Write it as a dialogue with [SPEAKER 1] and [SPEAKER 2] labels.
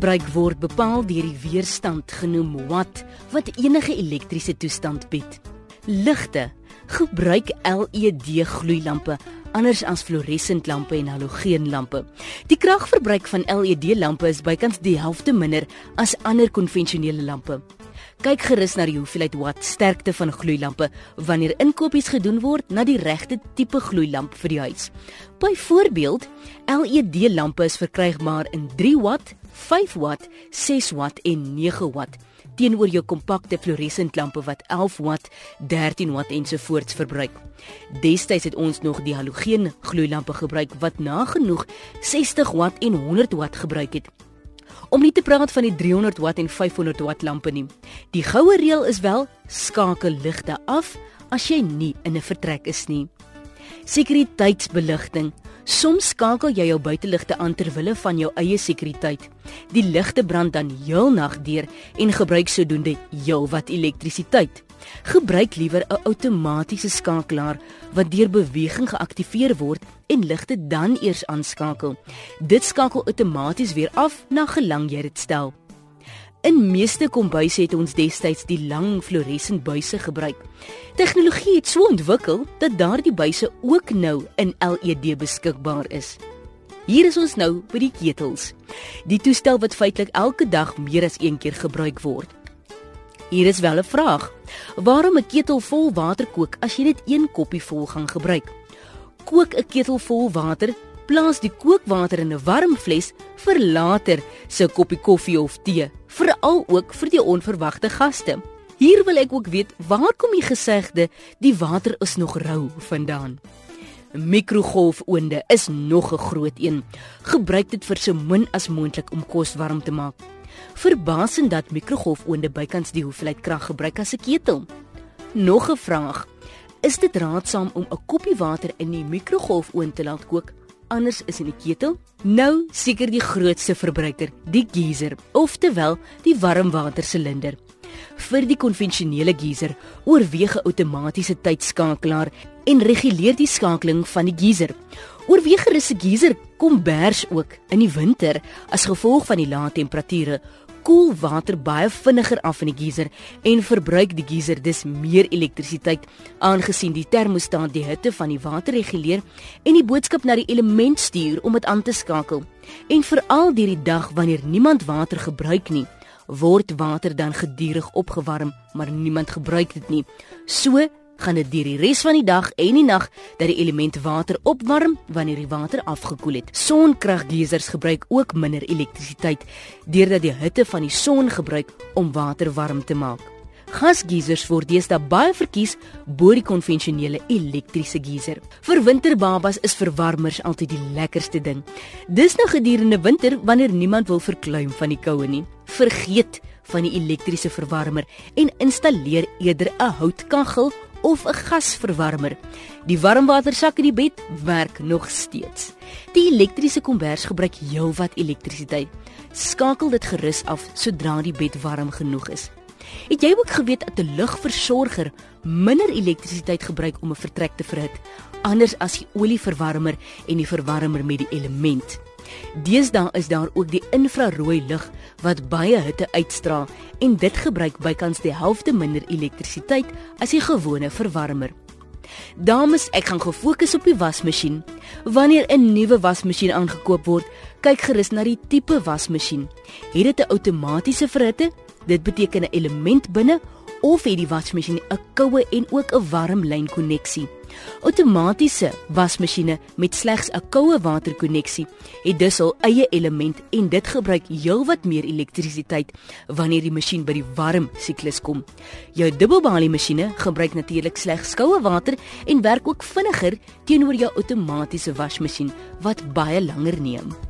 [SPEAKER 1] Kragverbruik word bepaal deur die weerstand genoem watt wat enige elektriese toestand bied. Ligte gebruik LED gloeilampe anders as fluoresent lampe en halogeenlampe. Die kragverbruik van LED lampe is bykans die helfte minder as ander konvensionele lampe. Kyk gerus na die hoeveelheid watt sterkte van gloeilampe wanneer inkopies gedoen word na die regte tipe gloeilamp vir die huis. Byvoorbeeld, LED lampe is verkrygbaar in 3 watt, 5 watt, 6 watt en 9 watt teenoor jou kompakte fluoresent lampe wat 11 watt, 13 watt ensovoorts verbruik. Destyds het ons nog die halogeen gloeilampe gebruik wat nagenoeg 60 watt en 100 watt gebruik het. Om nie te praat van die 300 watt en 500 watt lampe nie. Die goue reël is wel skakel ligte af as jy nie in 'n vertrek is nie. Sekuriteitsbeligting. Soms skakel jy jou buiteligte aan ter wille van jou eie sekuriteit. Die ligte brand dan heel nag deur en gebruik sodoende heelwat elektrisiteit. Gebruik liewer 'n outomatiese skakelaar wat deur beweging geaktiveer word en ligte dan eers aanskakel. Dit skakel outomaties weer af na gelang jy dit stel. In meeste kombuise het ons destyds die lang fluoresent buise gebruik. Tegnologie het so ontwikkel dat daardie buise ook nou in LED beskikbaar is. Hier is ons nou by die ketels. Die toestel wat feitelik elke dag meer as een keer gebruik word. Hier is wel 'n vraag. Waarom 'n ketel vol water kook as jy net een koppie vol gaan gebruik? Kook 'n ketel vol water plaas die kookwater in 'n warm vles vir later se koppie koffie of tee, veral ook vir die onverwagte gaste. Hier wil ek ook weet, waar kom die gesegde die water is nog rou vandaan? Mikrogolfoonde is nog 'n groot een. Gebruik dit vir so min as moontlik om kos warm te maak. Verbasend dat mikrogolfoonde bykans die hoeveelheid krag gebruik as 'n ketel. Nog 'n vraag. Is dit raadsaam om 'n koppie water in die mikrogolfoond te laat kook anders is in die ketel? Nou seker die grootste verbruiker, die geyser, oftewel die warmwatersilinder. Vir die konvensionele geyser oorweeg 'n outomatiese tydskakelaar en reguleer die skakeling van die geyser. Oorweeg gerus 'n geyser kombers ook in die winter as gevolg van die lae temperature koel water baie vinniger af in die geyser en verbruik die geyser dus meer elektrisiteit aangesien die termostaat die hitte van die water reguleer en die boodskap na die element stuur om dit aan te skakel. En veral deur die dag wanneer niemand water gebruik nie, word water dan gedurig opgewarm, maar niemand gebruik dit nie. So gaan dit deur die res van die dag en die nag dat die element water opwarm wanneer die water afgekoel het. Sonkraggeisers gebruik ook minder elektrisiteit deurdat die hitte van die son gebruik om water warm te maak. Gasgeisers word deesdae baie verkies bo die konvensionele elektriese geiser. Vir winterbabas is verwarmers altyd die lekkerste ding. Dis nou gedurende winter wanneer niemand wil verkleum van die koue nie. Vergeet van die elektriese verwarmer en installeer eerder 'n houtkaggel of 'n gasverwarmer. Die warmwatersak in die bed werk nog steeds. Die elektriese kombers gebruik heelwat elektrisiteit. Skakel dit gerus af sodra die bed warm genoeg is. Het jy ook geweet dat 'n lugversorger minder elektrisiteit gebruik om 'n vertrek te verhit, anders as die olieverwarmer en die verwarmer met die element? Deesdae is daar ook die infrarooi lig wat baie hitte uitstraal en dit gebruik bykans die helfte minder elektrisiteit as die gewone verwarmer. Dames, ek gaan gefokus op die wasmasjien. Wanneer 'n nuwe wasmasjien aangekoop word, kyk gerus na die tipe wasmasjien. Het dit 'n outomatiese verhitte? Dit beteken 'n element binne of het die wasmasjien 'n koue en ook 'n warm lyn koneksie? Outomatiese wasmasjiene met slegs 'n koue water koneksie het dus hul eie element en dit gebruik heelwat meer elektrisiteit wanneer die masjien by die warm siklus kom. Jou dubbelbalie masjiene gebruik natuurlik slegs koue water en werk ook vinniger teenoor jou outomatiese wasmasjien wat baie langer neem.